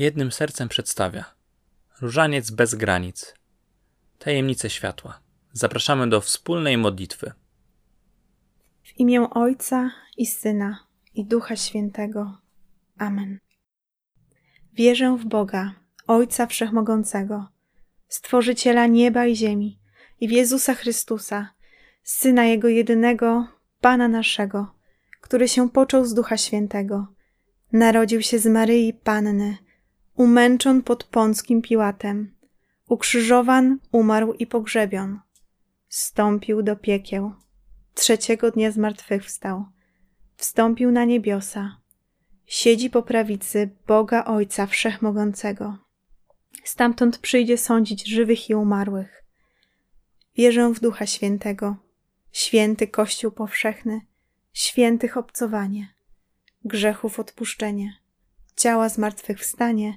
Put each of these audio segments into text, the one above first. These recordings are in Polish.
jednym sercem przedstawia Różaniec bez granic. Tajemnice światła. Zapraszamy do wspólnej modlitwy. W imię Ojca i Syna i Ducha Świętego. Amen. Wierzę w Boga, Ojca Wszechmogącego, Stworzyciela nieba i ziemi, i w Jezusa Chrystusa, Syna Jego jedynego, Pana naszego, który się począł z Ducha Świętego, narodził się z Maryi Panny, umęczon pod Pąckim Piłatem, ukrzyżowan, umarł i pogrzebion. Stąpił do piekieł, trzeciego dnia zmartwychwstał, wstąpił na niebiosa, siedzi po prawicy Boga Ojca Wszechmogącego. Stamtąd przyjdzie sądzić żywych i umarłych. Wierzę w Ducha Świętego, święty Kościół powszechny, świętych obcowanie, grzechów odpuszczenie, ciała zmartwychwstanie,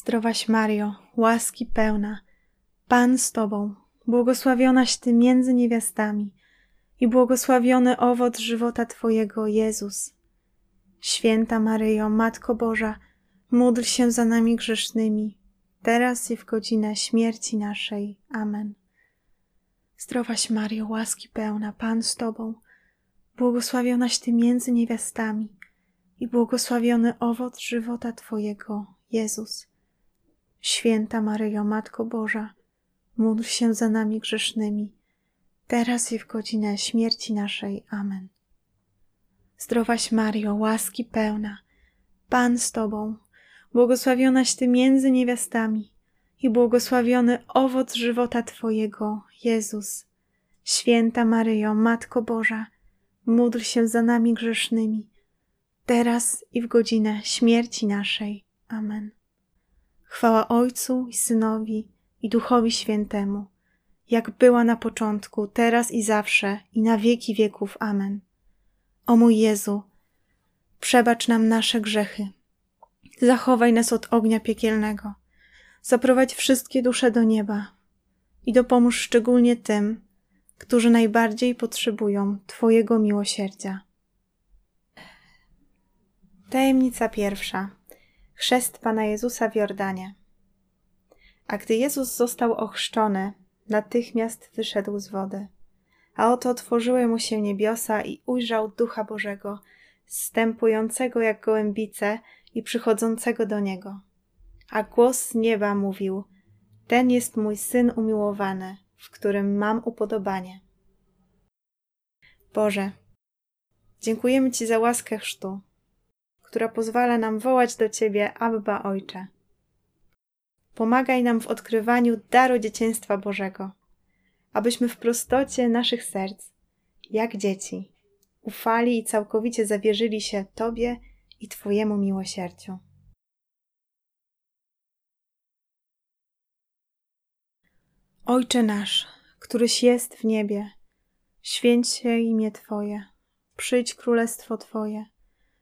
Zdrowaś Mario, łaski pełna, Pan z Tobą, błogosławionaś Ty między niewiastami i błogosławiony owoc żywota Twojego, Jezus. Święta Maryjo, Matko Boża, módl się za nami grzesznymi, teraz i w godzinę śmierci naszej. Amen. Zdrowaś Mario, łaski pełna, Pan z Tobą, błogosławionaś Ty między niewiastami i błogosławiony owoc żywota Twojego, Jezus. Święta Maryjo, Matko Boża, módl się za nami grzesznymi, teraz i w godzinę śmierci naszej. Amen. Zdrowaś Mario, łaski pełna, Pan z Tobą, błogosławionaś Ty między niewiastami i błogosławiony owoc żywota Twojego, Jezus. Święta Maryjo, Matko Boża, módl się za nami grzesznymi, teraz i w godzinę śmierci naszej. Amen. Chwała Ojcu i Synowi i Duchowi Świętemu, jak była na początku, teraz i zawsze, i na wieki wieków. Amen. O mój Jezu, przebacz nam nasze grzechy, zachowaj nas od ognia piekielnego, zaprowadź wszystkie dusze do nieba i dopomóż szczególnie tym, którzy najbardziej potrzebują Twojego miłosierdzia. Tajemnica pierwsza. Chrzest Pana Jezusa w Jordanie. A gdy Jezus został ochrzczony, natychmiast wyszedł z wody. A oto otworzyły mu się niebiosa i ujrzał Ducha Bożego, stępującego jak gołębice i przychodzącego do niego. A głos z nieba mówił: Ten jest mój syn umiłowany, w którym mam upodobanie. Boże, dziękujemy Ci za łaskę chrztu która pozwala nam wołać do Ciebie, Abba Ojcze. Pomagaj nam w odkrywaniu daru dzieciństwa Bożego, abyśmy w prostocie naszych serc, jak dzieci, ufali i całkowicie zawierzyli się Tobie i Twojemu miłosierdziu. Ojcze nasz, któryś jest w niebie, święć się imię Twoje, przyjdź królestwo Twoje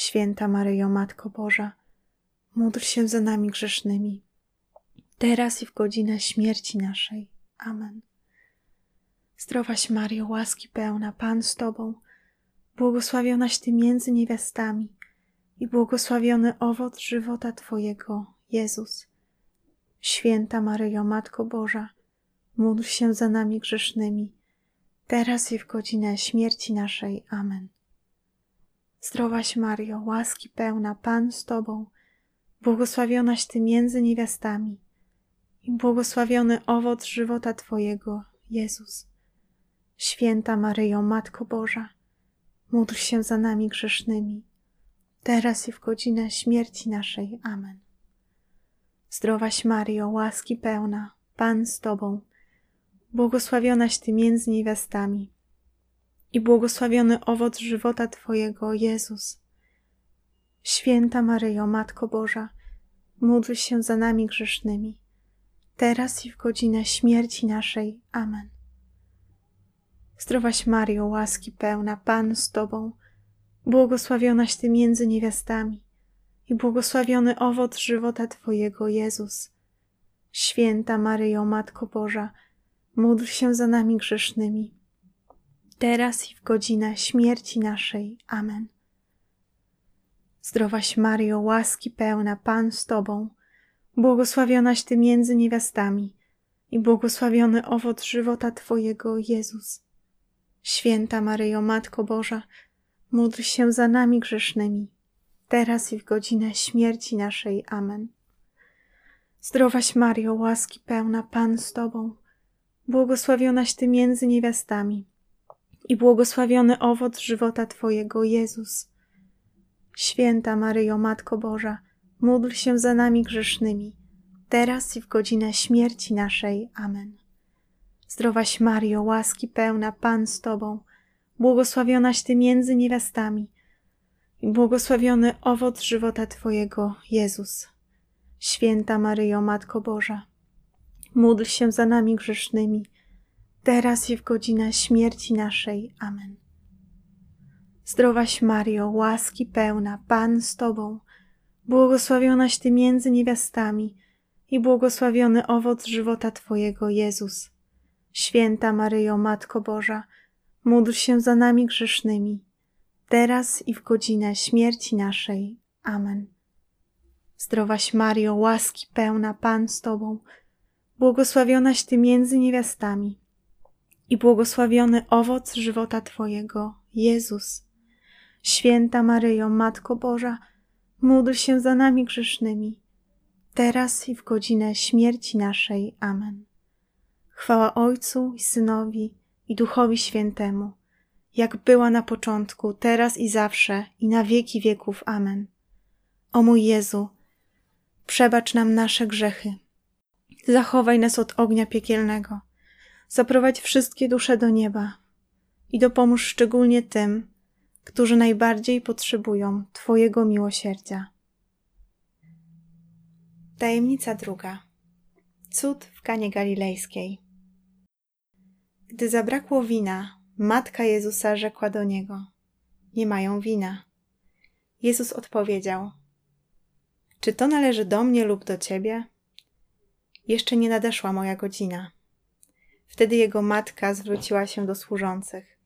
Święta Maryjo, Matko Boża, módl się za nami grzesznymi, teraz i w godzinę śmierci naszej. Amen. Zdrowaś Mario, łaski pełna, Pan z Tobą, błogosławionaś Ty między niewiastami i błogosławiony owoc żywota Twojego, Jezus. Święta Maryjo, Matko Boża, módl się za nami grzesznymi, teraz i w godzinę śmierci naszej. Amen. Zdrowaś Mario, łaski pełna, Pan z Tobą, błogosławionaś Ty między niewiastami i błogosławiony owoc żywota Twojego, Jezus. Święta Maryjo, Matko Boża, módl się za nami grzesznymi, teraz i w godzinę śmierci naszej. Amen. Zdrowaś Maryjo, łaski pełna, Pan z Tobą, błogosławionaś Ty między niewiastami i błogosławiony owoc żywota Twojego, Jezus. Święta Maryjo, Matko Boża, módl się za nami grzesznymi, teraz i w godzinę śmierci naszej. Amen. Zdrowaś Mario, łaski pełna, Pan z Tobą, błogosławionaś Ty między niewiastami i błogosławiony owoc żywota Twojego, Jezus. Święta Maryjo, Matko Boża, módl się za nami grzesznymi, teraz i w godzinę śmierci naszej. Amen. Zdrowaś Mario, łaski pełna, Pan z Tobą, błogosławionaś Ty między niewiastami i błogosławiony owoc żywota Twojego, Jezus. Święta Maryjo, Matko Boża, módl się za nami grzesznymi, teraz i w godzinę śmierci naszej. Amen. Zdrowaś Mario, łaski pełna, Pan z Tobą, błogosławionaś Ty między niewiastami i błogosławiony owoc żywota Twojego, Jezus. Święta Maryjo, Matko Boża, módl się za nami grzesznymi, teraz i w godzinę śmierci naszej. Amen. Zdrowaś Mario, łaski pełna, Pan z Tobą, błogosławionaś Ty między niewiastami i błogosławiony owoc żywota Twojego, Jezus. Święta Maryjo, Matko Boża, módl się za nami grzesznymi, teraz i w godzinę śmierci naszej. Amen. Zdrowaś Mario, łaski pełna, Pan z Tobą, błogosławionaś Ty między niewiastami i błogosławiony owoc żywota Twojego, Jezus. Święta Maryjo, Matko Boża, módl się za nami grzesznymi, teraz i w godzinę śmierci naszej. Amen. Zdrowaś Mario, łaski pełna, Pan z Tobą, błogosławionaś Ty między niewiastami i błogosławiony owoc żywota Twojego, Jezus. Święta Maryjo, Matko Boża, módl się za nami grzesznymi, teraz i w godzinę śmierci naszej. Amen. Chwała Ojcu i Synowi i Duchowi Świętemu, jak była na początku, teraz i zawsze, i na wieki wieków. Amen. O mój Jezu, przebacz nam nasze grzechy, zachowaj nas od ognia piekielnego, zaprowadź wszystkie dusze do nieba i dopomóż szczególnie tym, którzy najbardziej potrzebują Twojego miłosierdzia. Tajemnica druga. Cud w Kanie Galilejskiej. Gdy zabrakło wina, matka Jezusa rzekła do niego: Nie mają wina. Jezus odpowiedział: Czy to należy do mnie lub do ciebie? Jeszcze nie nadeszła moja godzina. Wtedy jego matka zwróciła się do służących: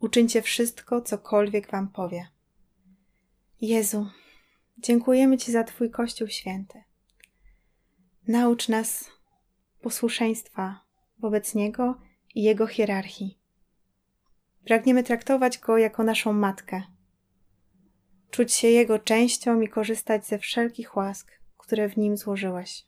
Uczyńcie wszystko, cokolwiek wam powie. Jezu, dziękujemy Ci za Twój Kościół Święty. Naucz nas posłuszeństwa wobec Niego i Jego hierarchii. Pragniemy traktować Go jako naszą matkę, czuć się Jego częścią i korzystać ze wszelkich łask, które w Nim złożyłeś.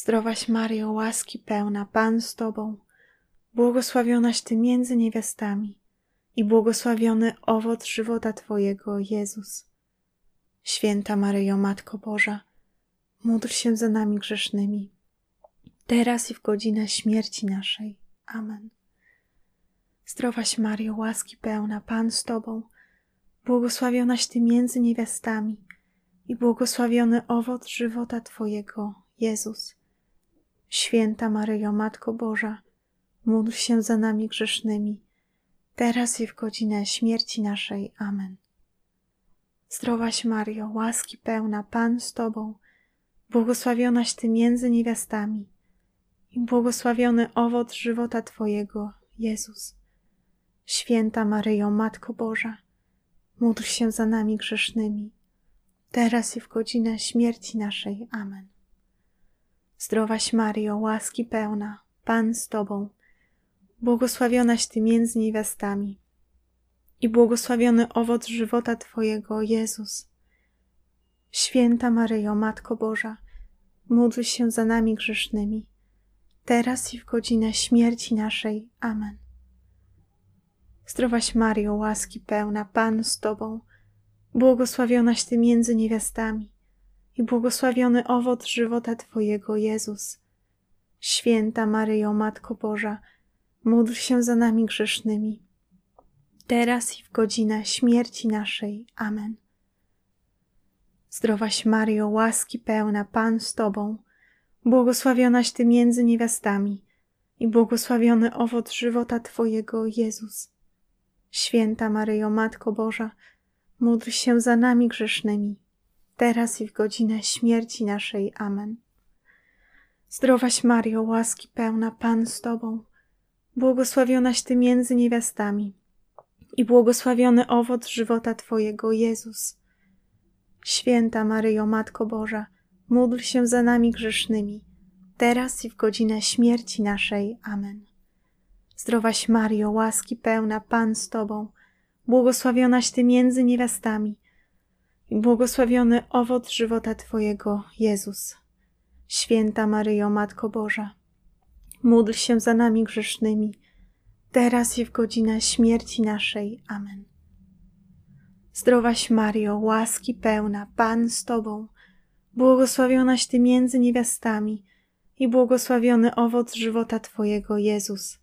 Zdrowaś Mario, łaski pełna, Pan z Tobą, błogosławionaś Ty między niewiastami i błogosławiony owoc żywota Twojego, Jezus. Święta Maryjo, Matko Boża, módl się za nami grzesznymi, teraz i w godzinę śmierci naszej. Amen. Zdrowaś Mario, łaski pełna, Pan z Tobą, błogosławionaś Ty między niewiastami i błogosławiony owoc żywota Twojego, Jezus. Święta Maryjo, Matko Boża, módl się za nami grzesznymi, teraz i w godzinę śmierci naszej. Amen. Zdrowaś Mario, łaski pełna, Pan z Tobą, błogosławionaś Ty między niewiastami i błogosławiony owoc żywota Twojego, Jezus. Święta Maryjo, Matko Boża, módl się za nami grzesznymi, teraz i w godzinę śmierci naszej. Amen. Zdrowaś Mario, łaski pełna, Pan z Tobą, błogosławionaś Ty między niewiastami i błogosławiony owoc żywota Twojego, Jezus. Święta Maryjo, Matko Boża, módl się za nami grzesznymi, teraz i w godzinę śmierci naszej. Amen. Zdrowaś Mario, łaski pełna, Pan z Tobą, błogosławionaś Ty między niewiastami i błogosławiony owoc żywota Twojego, Jezus. Święta Maryjo, Matko Boża, módl się za nami grzesznymi, teraz i w godzinę śmierci naszej. Amen. Zdrowaś Mario, łaski pełna, Pan z Tobą, błogosławionaś Ty między niewiastami i błogosławiony owoc żywota Twojego, Jezus. Święta Maryjo, Matko Boża, módl się za nami grzesznymi, teraz i w godzinę śmierci naszej. Amen. Zdrowaś Mario, łaski pełna, Pan z Tobą, błogosławionaś Ty między niewiastami i błogosławiony owoc żywota Twojego, Jezus. Święta Maryjo, Matko Boża, módl się za nami grzesznymi, teraz i w godzinę śmierci naszej. Amen. Zdrowaś Mario, łaski pełna, Pan z Tobą, błogosławionaś Ty między niewiastami i błogosławiony owoc żywota Twojego, Jezus. Święta Maryjo, Matko Boża, módl się za nami grzesznymi, teraz i w godzinę śmierci naszej. Amen. Zdrowaś Mario, łaski pełna, Pan z Tobą, błogosławionaś Ty między niewiastami i błogosławiony owoc żywota Twojego, Jezus.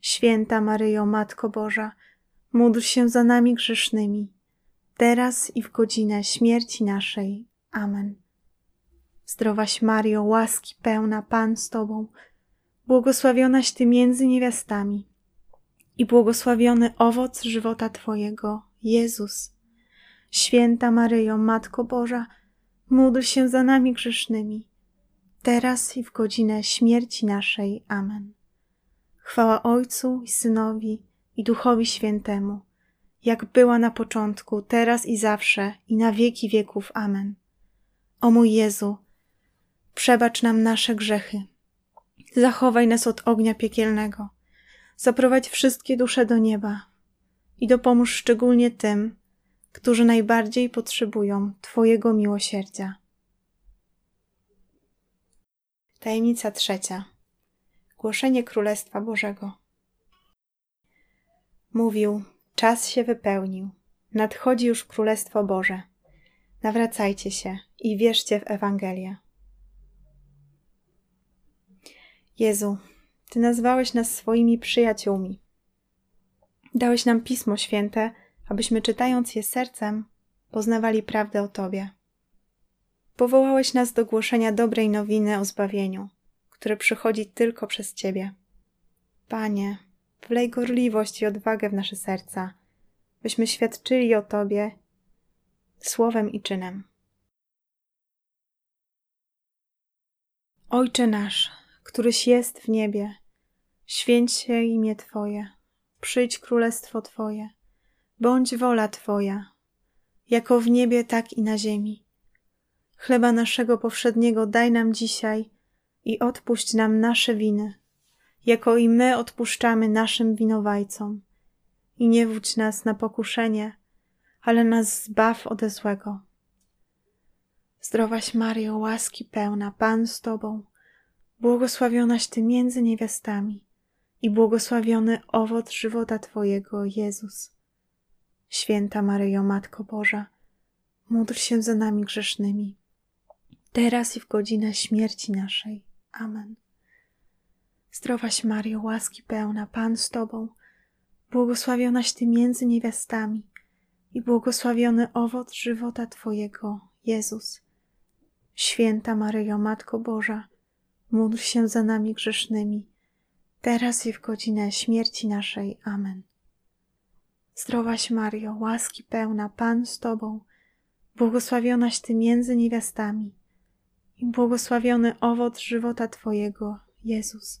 Święta Maryjo, Matko Boża, módl się za nami grzesznymi, teraz i w godzinę śmierci naszej. Amen. Zdrowaś Mario, łaski pełna, Pan z Tobą, błogosławionaś Ty między niewiastami i błogosławiony owoc żywota Twojego, Jezus. Święta Maryjo, Matko Boża, módl się za nami grzesznymi, teraz i w godzinę śmierci naszej. Amen. Chwała Ojcu i Synowi i Duchowi Świętemu, jak była na początku, teraz i zawsze, i na wieki wieków. Amen. O mój Jezu, przebacz nam nasze grzechy, zachowaj nas od ognia piekielnego, zaprowadź wszystkie dusze do nieba i dopomóż szczególnie tym, którzy najbardziej potrzebują Twojego miłosierdzia. Tajemnica trzecia. Głoszenie Królestwa Bożego. Mówił, czas się wypełnił, nadchodzi już Królestwo Boże. Nawracajcie się i wierzcie w Ewangelię. Jezu, Ty nazwałeś nas swoimi przyjaciółmi. Dałeś nam Pismo Święte, abyśmy czytając je sercem, poznawali prawdę o Tobie. Powołałeś nas do głoszenia dobrej nowiny o zbawieniu, które przychodzi tylko przez Ciebie. Panie, wlej gorliwość i odwagę w nasze serca, byśmy świadczyli o Tobie słowem i czynem. Ojcze nasz, któryś jest w niebie, święć się imię Twoje, przyjdź królestwo Twoje, bądź wola Twoja, jako w niebie, tak i na ziemi. Chleba naszego powszedniego daj nam dzisiaj i odpuść nam nasze winy, jako i my odpuszczamy naszym winowajcom. I nie wódź nas na pokuszenie, ale nas zbaw ode złego. Zdrowaś Mario, łaski pełna, Pan z Tobą, błogosławionaś Ty między niewiastami i błogosławiony owoc żywota Twojego, Jezus. Święta Maryjo, Matko Boża, módl się za nami grzesznymi, teraz i w godzinę śmierci naszej. Amen. Zdrowaś Mario, łaski pełna, Pan z Tobą, błogosławionaś Ty między niewiastami i błogosławiony owoc żywota Twojego, Jezus. Święta Maryjo, Matko Boża, módl się za nami grzesznymi, teraz i w godzinę śmierci naszej. Amen. Zdrowaś Mario, łaski pełna, Pan z Tobą, błogosławionaś Ty między niewiastami i błogosławiony owoc żywota Twojego, Jezus.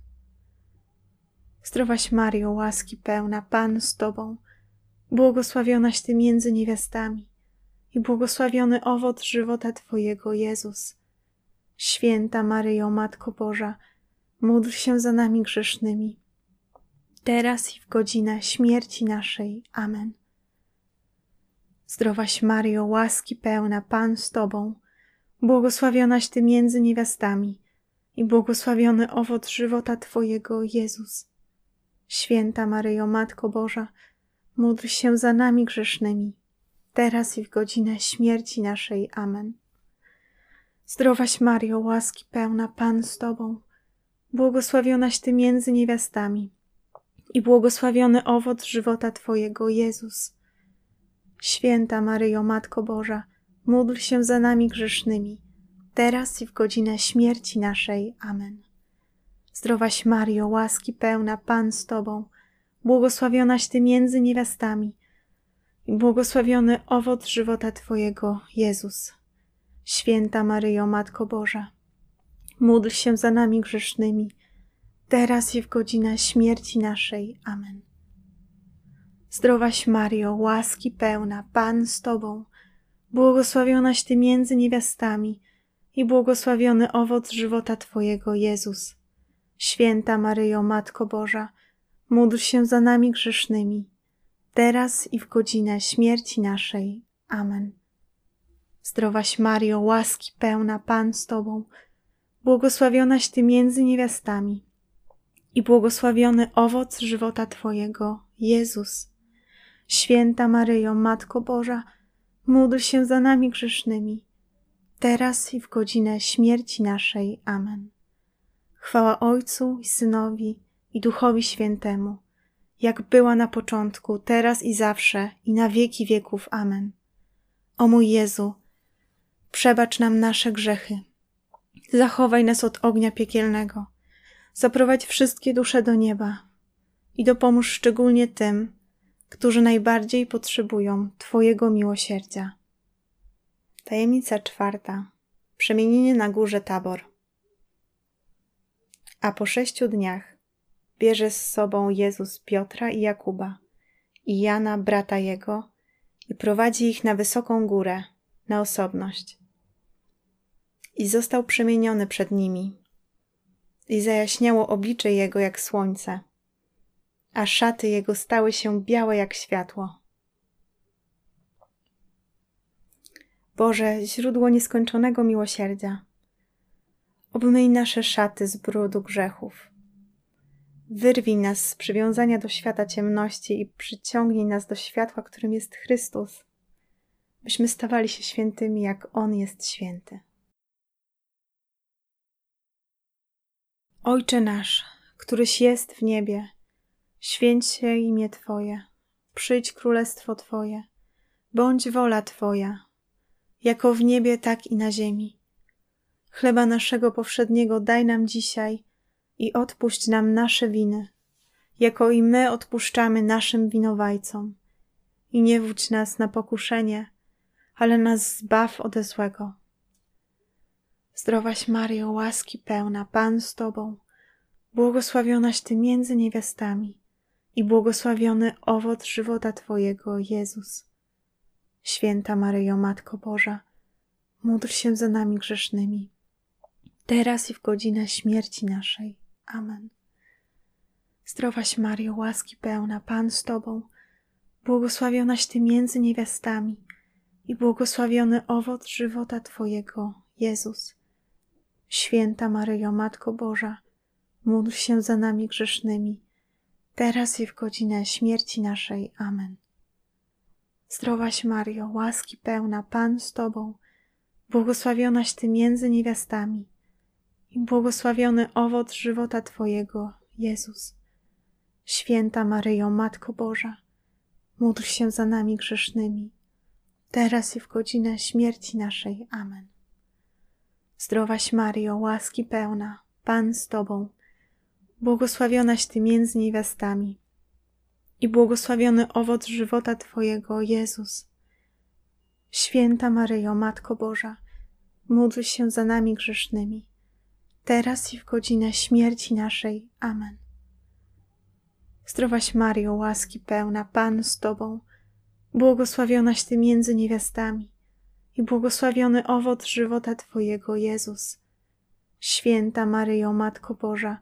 Zdrowaś Mario, łaski pełna, Pan z Tobą, błogosławionaś Ty między niewiastami i błogosławiony owoc żywota Twojego, Jezus. Święta Maryjo, Matko Boża, módl się za nami grzesznymi, teraz i w godzinę śmierci naszej. Amen. Zdrowaś Mario, łaski pełna, Pan z Tobą, błogosławionaś Ty między niewiastami i błogosławiony owoc żywota Twojego, Jezus. Święta Maryjo, Matko Boża, módl się za nami grzesznymi, teraz i w godzinę śmierci naszej. Amen. Zdrowaś Mario, łaski pełna, Pan z Tobą, błogosławionaś Ty między niewiastami i błogosławiony owoc żywota Twojego, Jezus. Święta Maryjo, Matko Boża, módl się za nami grzesznymi, teraz i w godzinę śmierci naszej. Amen. Zdrowaś Mario, łaski pełna, Pan z Tobą, błogosławionaś Ty między niewiastami i błogosławiony owoc żywota Twojego, Jezus. Święta Maryjo, Matko Boża, módl się za nami grzesznymi, teraz i w godzinę śmierci naszej. Amen. Zdrowaś Mario, łaski pełna, Pan z Tobą, błogosławionaś Ty między niewiastami i błogosławiony owoc żywota Twojego, Jezus. Święta Maryjo, Matko Boża, módl się za nami grzesznymi, teraz i w godzinę śmierci naszej. Amen. Zdrowaś Mario, łaski pełna, Pan z Tobą, błogosławionaś Ty między niewiastami i błogosławiony owoc żywota Twojego, Jezus. Święta Maryjo, Matko Boża, módl się za nami grzesznymi, teraz i w godzinę śmierci naszej. Amen. Chwała Ojcu i Synowi i Duchowi Świętemu, jak była na początku, teraz i zawsze, i na wieki wieków. Amen. O mój Jezu, przebacz nam nasze grzechy, zachowaj nas od ognia piekielnego, zaprowadź wszystkie dusze do nieba i dopomóż szczególnie tym, którzy najbardziej potrzebują Twojego miłosierdzia. Tajemnica czwarta. Przemienienie na górze Tabor. A po sześciu dniach bierze z sobą Jezus Piotra i Jakuba i Jana, brata jego, i prowadzi ich na wysoką górę, na osobność. I został przemieniony przed nimi, i zajaśniało oblicze jego jak słońce, a szaty jego stały się białe jak światło. Boże, źródło nieskończonego miłosierdzia, obmyj nasze szaty z brudu grzechów. Wyrwij nas z przywiązania do świata ciemności i przyciągnij nas do światła, którym jest Chrystus, byśmy stawali się świętymi, jak On jest święty. Ojcze nasz, któryś jest w niebie, święć się imię Twoje, przyjdź królestwo Twoje, bądź wola Twoja, jako w niebie, tak i na ziemi. Chleba naszego powszedniego daj nam dzisiaj i odpuść nam nasze winy, jako i my odpuszczamy naszym winowajcom. I nie wódź nas na pokuszenie, ale nas zbaw ode złego. Zdrowaś Mario, łaski pełna, Pan z Tobą, błogosławionaś Ty między niewiastami i błogosławiony owoc żywota Twojego, Jezus. Święta Maryjo, Matko Boża, módl się za nami grzesznymi, teraz i w godzinę śmierci naszej. Amen. Zdrowaś Mario, łaski pełna, Pan z Tobą, błogosławionaś Ty między niewiastami i błogosławiony owoc żywota Twojego, Jezus. Święta Maryjo, Matko Boża, módl się za nami grzesznymi, teraz i w godzinę śmierci naszej. Amen. Zdrowaś Mario, łaski pełna, Pan z Tobą, błogosławionaś Ty między niewiastami i błogosławiony owoc żywota Twojego, Jezus. Święta Maryjo, Matko Boża, módl się za nami grzesznymi, teraz i w godzinę śmierci naszej. Amen. Zdrowaś Maryjo, łaski pełna, Pan z Tobą, błogosławionaś Ty między niewiastami i błogosławiony owoc żywota Twojego, Jezus. Święta Maryjo, Matko Boża, módl się za nami grzesznymi, teraz i w godzinę śmierci naszej. Amen. Zdrowaś Mario, łaski pełna, Pan z Tobą, błogosławionaś Ty między niewiastami i błogosławiony owoc żywota Twojego, Jezus. Święta Maryjo, Matko Boża,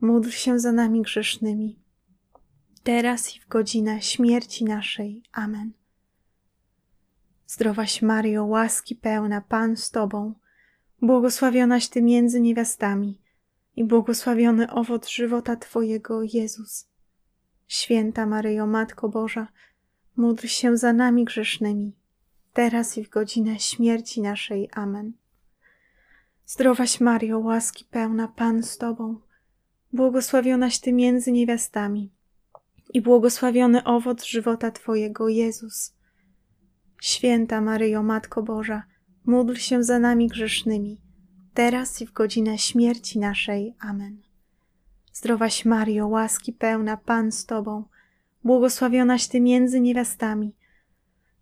módl się za nami grzesznymi, teraz i w godzinę śmierci naszej. Amen. Zdrowaś Mario, łaski pełna, Pan z Tobą, błogosławionaś Ty między niewiastami i błogosławiony owoc żywota Twojego, Jezus. Święta Maryjo, Matko Boża, módl się za nami grzesznymi, teraz i w godzinę śmierci naszej. Amen. Zdrowaś Mario, łaski pełna, Pan z Tobą, błogosławionaś Ty między niewiastami i błogosławiony owoc żywota Twojego, Jezus. Święta Maryjo, Matko Boża, módl się za nami grzesznymi, teraz i w godzinę śmierci naszej. Amen. Zdrowaś Mario, łaski pełna, Pan z Tobą, błogosławionaś Ty między niewiastami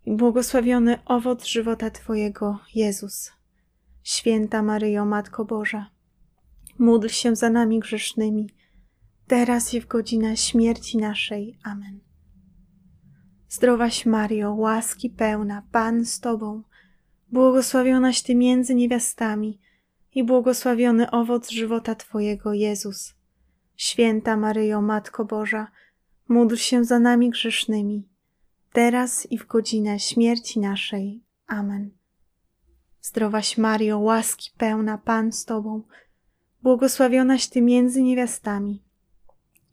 i błogosławiony owoc żywota Twojego, Jezus. Święta Maryjo, Matko Boża, módl się za nami grzesznymi, teraz i w godzinę śmierci naszej. Amen. Zdrowaś Mario, łaski pełna, Pan z Tobą, błogosławionaś Ty między niewiastami i błogosławiony owoc żywota Twojego, Jezus. Święta Maryjo, Matko Boża, módl się za nami grzesznymi, teraz i w godzinę śmierci naszej. Amen. Zdrowaś Mario, łaski pełna, Pan z Tobą, błogosławionaś Ty między niewiastami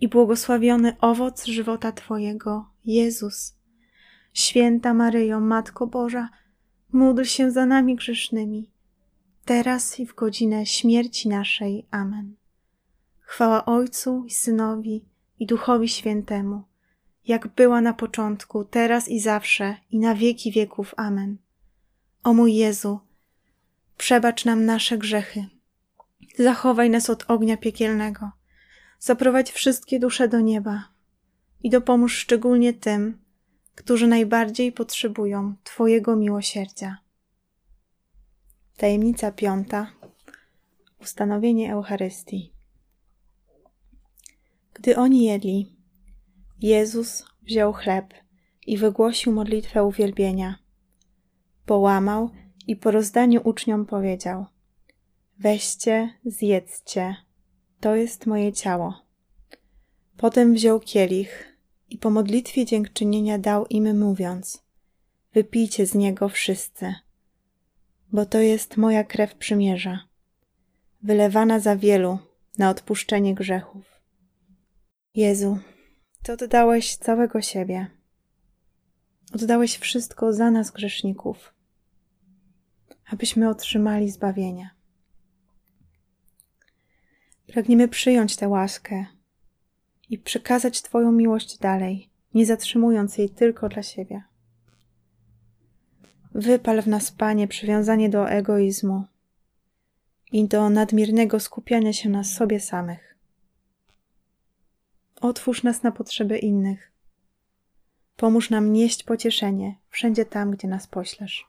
i błogosławiony owoc żywota Twojego, Jezus. Święta Maryjo, Matko Boża, módl się za nami grzesznymi, teraz i w godzinę śmierci naszej. Amen. Chwała Ojcu i Synowi i Duchowi Świętemu, jak była na początku, teraz i zawsze, i na wieki wieków. Amen. O mój Jezu, przebacz nam nasze grzechy, zachowaj nas od ognia piekielnego, zaprowadź wszystkie dusze do nieba i dopomóż szczególnie tym, którzy najbardziej potrzebują Twojego miłosierdzia. Tajemnica piąta. Ustanowienie Eucharystii. Gdy oni jedli, Jezus wziął chleb i wygłosił modlitwę uwielbienia. Połamał i po rozdaniu uczniom powiedział: Weźcie, zjedzcie, to jest moje ciało. Potem wziął kielich i po modlitwie dziękczynienia dał im, mówiąc: Wypijcie z niego wszyscy, bo to jest moja krew przymierza, wylewana za wielu na odpuszczenie grzechów. Jezu, Ty oddałeś całego siebie. Oddałeś wszystko za nas, grzeszników, abyśmy otrzymali zbawienie. Pragniemy przyjąć tę łaskę i przekazać Twoją miłość dalej, nie zatrzymując jej tylko dla siebie. Wypal w nas, Panie, przywiązanie do egoizmu i do nadmiernego skupiania się na sobie samych. Otwórz nas na potrzeby innych. Pomóż nam nieść pocieszenie wszędzie tam, gdzie nas poślesz.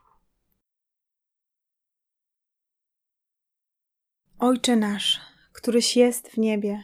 Ojcze nasz, któryś jest w niebie,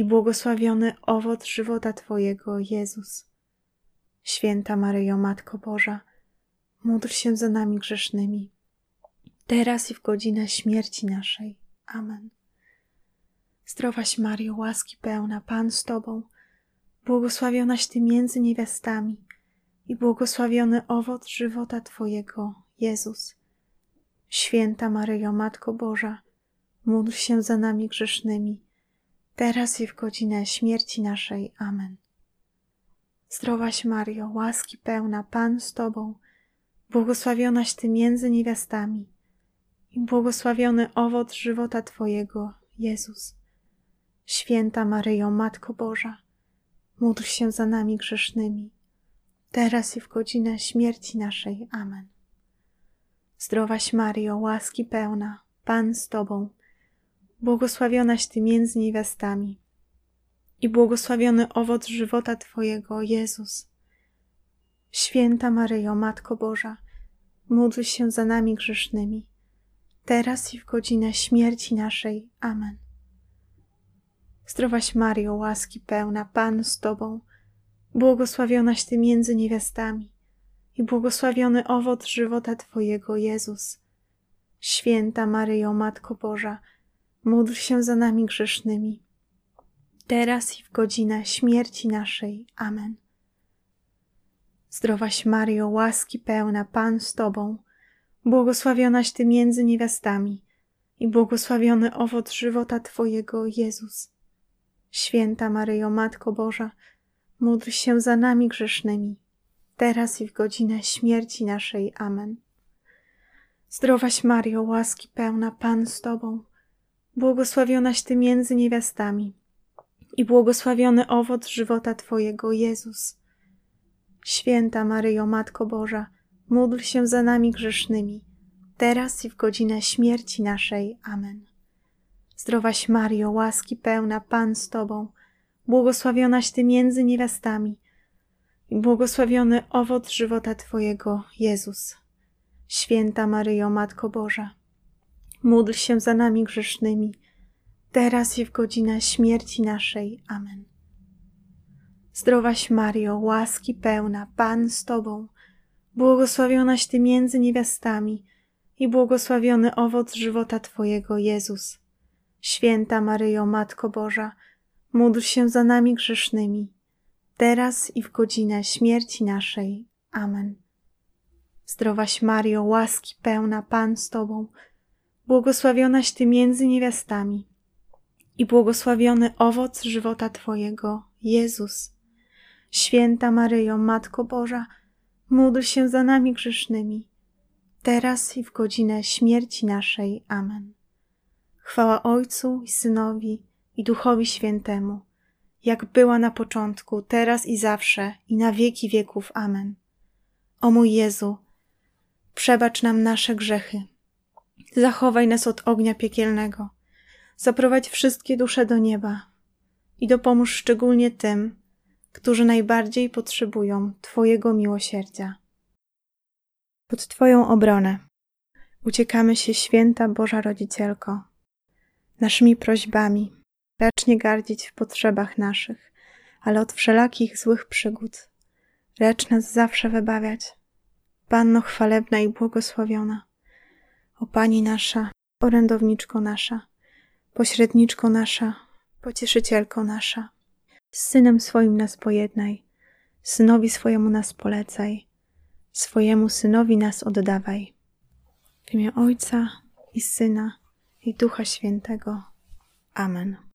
i błogosławiony owoc żywota Twojego, Jezus. Święta Maryjo, Matko Boża, módl się za nami grzesznymi, teraz i w godzinę śmierci naszej. Amen. Zdrowaś Mario, łaski pełna, Pan z Tobą, błogosławionaś Ty między niewiastami i błogosławiony owoc żywota Twojego, Jezus. Święta Maryjo, Matko Boża, módl się za nami grzesznymi, teraz i w godzinę śmierci naszej. Amen. Zdrowaś Mario, łaski pełna, Pan z Tobą, błogosławionaś Ty między niewiastami i błogosławiony owoc żywota Twojego, Jezus. Święta Maryjo, Matko Boża, módl się za nami grzesznymi, teraz i w godzinę śmierci naszej. Amen. Zdrowaś Mario, łaski pełna, Pan z Tobą, błogosławionaś Ty między niewiastami i błogosławiony owoc żywota Twojego, Jezus. Święta Maryjo, Matko Boża, módl się za nami grzesznymi, teraz i w godzinę śmierci naszej. Amen. Zdrowaś Mario, łaski pełna, Pan z Tobą, błogosławionaś Ty między niewiastami i błogosławiony owoc żywota Twojego, Jezus. Święta Maryjo, Matko Boża, módl się za nami grzesznymi, teraz i w godzinę śmierci naszej. Amen. Zdrowaś Mario, łaski pełna, Pan z Tobą, błogosławionaś Ty między niewiastami i błogosławiony owoc żywota Twojego, Jezus. Święta Maryjo, Matko Boża, módl się za nami grzesznymi, teraz i w godzinę śmierci naszej. Amen. Zdrowaś Mario, łaski pełna, Pan z Tobą, błogosławionaś Ty między niewiastami i błogosławiony owoc żywota Twojego, Jezus. Święta Maryjo, Matko Boża, módl się za nami grzesznymi, teraz i w godzinę śmierci naszej. Amen. Zdrowaś Mario, łaski pełna, Pan z Tobą, błogosławionaś Ty między niewiastami i błogosławiony owoc żywota Twojego, Jezus. Święta Maryjo, Matko Boża, módl się za nami grzesznymi, teraz i w godzinę śmierci naszej. Amen. Zdrowaś Mario, łaski pełna, Pan z Tobą, błogosławionaś Ty między niewiastami i błogosławiony owoc żywota Twojego, Jezus. Święta Maryjo, Matko Boża, módl się za nami grzesznymi, teraz i w godzinę śmierci naszej. Amen. Zdrowaś Mario, łaski pełna, Pan z Tobą, błogosławionaś Ty między niewiastami i błogosławiony owoc żywota Twojego, Jezus. Święta Maryjo, Matko Boża, módl się za nami grzesznymi, teraz i w godzinę śmierci naszej. Amen. Chwała Ojcu i Synowi i Duchowi Świętemu, jak była na początku, teraz i zawsze, i na wieki wieków. Amen. O mój Jezu, przebacz nam nasze grzechy, zachowaj nas od ognia piekielnego, zaprowadź wszystkie dusze do nieba i dopomóż szczególnie tym, którzy najbardziej potrzebują Twojego miłosierdzia. Pod Twoją obronę uciekamy się, święta Boża Rodzicielko, naszymi prośbami. Racz nie gardzić w potrzebach naszych, ale od wszelakich złych przygód. Racz nas zawsze wybawiać. Panno chwalebna i błogosławiona, o Pani nasza, orędowniczko nasza, pośredniczko nasza, pocieszycielko nasza. Z Synem swoim nas pojednaj, Synowi swojemu nas polecaj, swojemu Synowi nas oddawaj. W imię Ojca i Syna i Ducha Świętego. Amen.